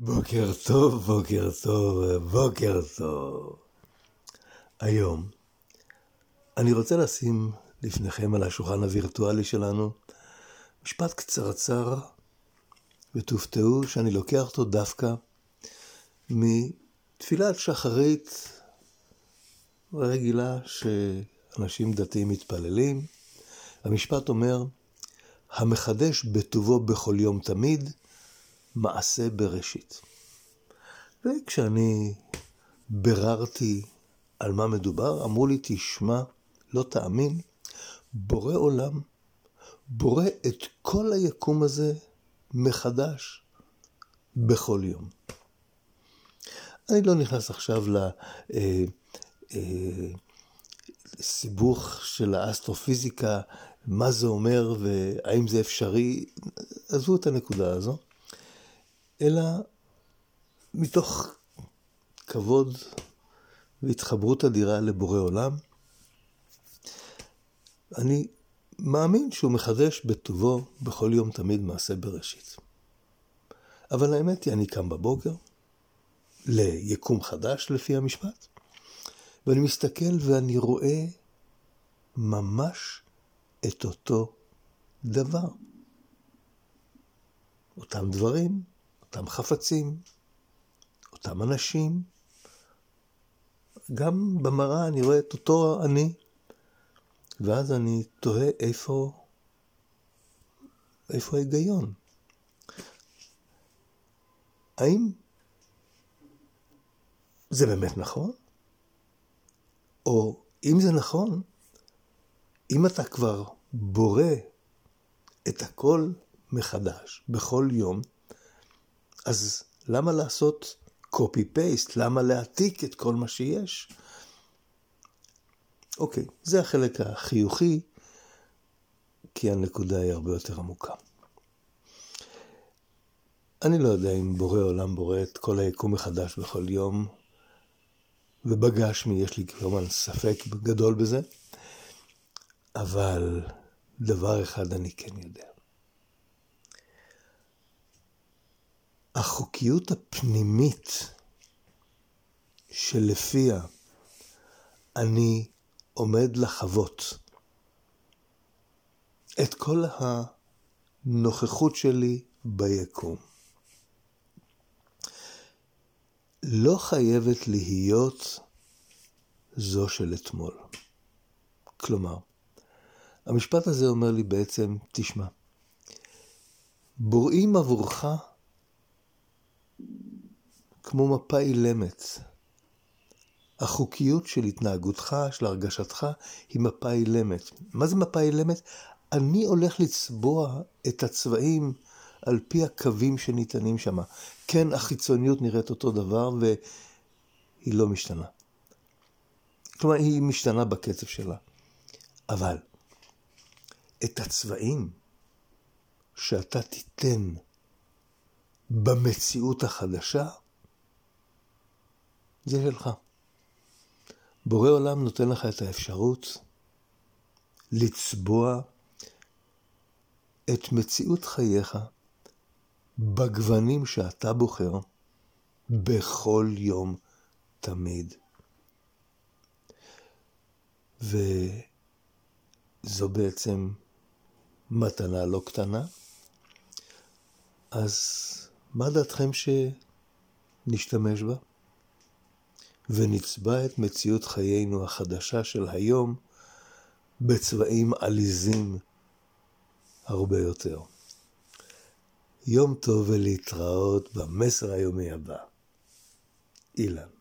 בוקר טוב, בוקר טוב, בוקר טוב. היום אני רוצה לשים לפניכם על השולחן הווירטואלי שלנו משפט קצרצר, ותופתעו שאני לוקח אותו דווקא מתפילת שחרית רגילה שאנשים דתיים מתפללים. המשפט אומר, המחדש בטובו בכל יום תמיד, מעשה בראשית. וכשאני ביררתי על מה מדובר, אמרו לי, תשמע, לא תאמין, בורא עולם, בורא את כל היקום הזה מחדש בכל יום. אני לא נכנס עכשיו לסיבוך אה, אה, של האסטרופיזיקה, מה זה אומר והאם זה אפשרי, עזבו את הנקודה הזו. אלא מתוך כבוד והתחברות אדירה לבורא עולם. אני מאמין שהוא מחדש בטובו בכל יום תמיד מעשה בראשית. אבל האמת היא, אני קם בבוקר ליקום חדש לפי המשפט, ואני מסתכל ואני רואה ממש את אותו דבר. אותם דברים, אותם חפצים, אותם אנשים. גם במראה אני רואה את אותו אני, ואז אני תוהה איפה, איפה ההיגיון. האם זה באמת נכון? או אם זה נכון, אם אתה כבר בורא את הכל מחדש בכל יום, אז למה לעשות copy-paste? למה להעתיק את כל מה שיש? אוקיי, זה החלק החיוכי, כי הנקודה היא הרבה יותר עמוקה. אני לא יודע אם בורא עולם בורא את כל היקום מחדש בכל יום, ובגשמי יש לי כמובן ספק גדול בזה, אבל דבר אחד אני כן יודע. החוקיות הפנימית שלפיה אני עומד לחוות את כל הנוכחות שלי ביקום. לא חייבת להיות זו של אתמול. כלומר, המשפט הזה אומר לי בעצם, תשמע, בוראים עבורך כמו מפה אילמת. החוקיות של התנהגותך, של הרגשתך, היא מפה אילמת. מה זה מפה אילמת? אני הולך לצבוע את הצבעים על פי הקווים שניתנים שם. כן, החיצוניות נראית אותו דבר והיא לא משתנה. כלומר, היא משתנה בקצב שלה. אבל את הצבעים שאתה תיתן במציאות החדשה, זה שלך. בורא עולם נותן לך את האפשרות לצבוע את מציאות חייך בגוונים שאתה בוחר בכל יום תמיד. וזו בעצם מתנה לא קטנה. אז מה דעתכם שנשתמש בה? ונצבע את מציאות חיינו החדשה של היום בצבעים עליזים הרבה יותר. יום טוב ולהתראות במסר היומי הבא. אילן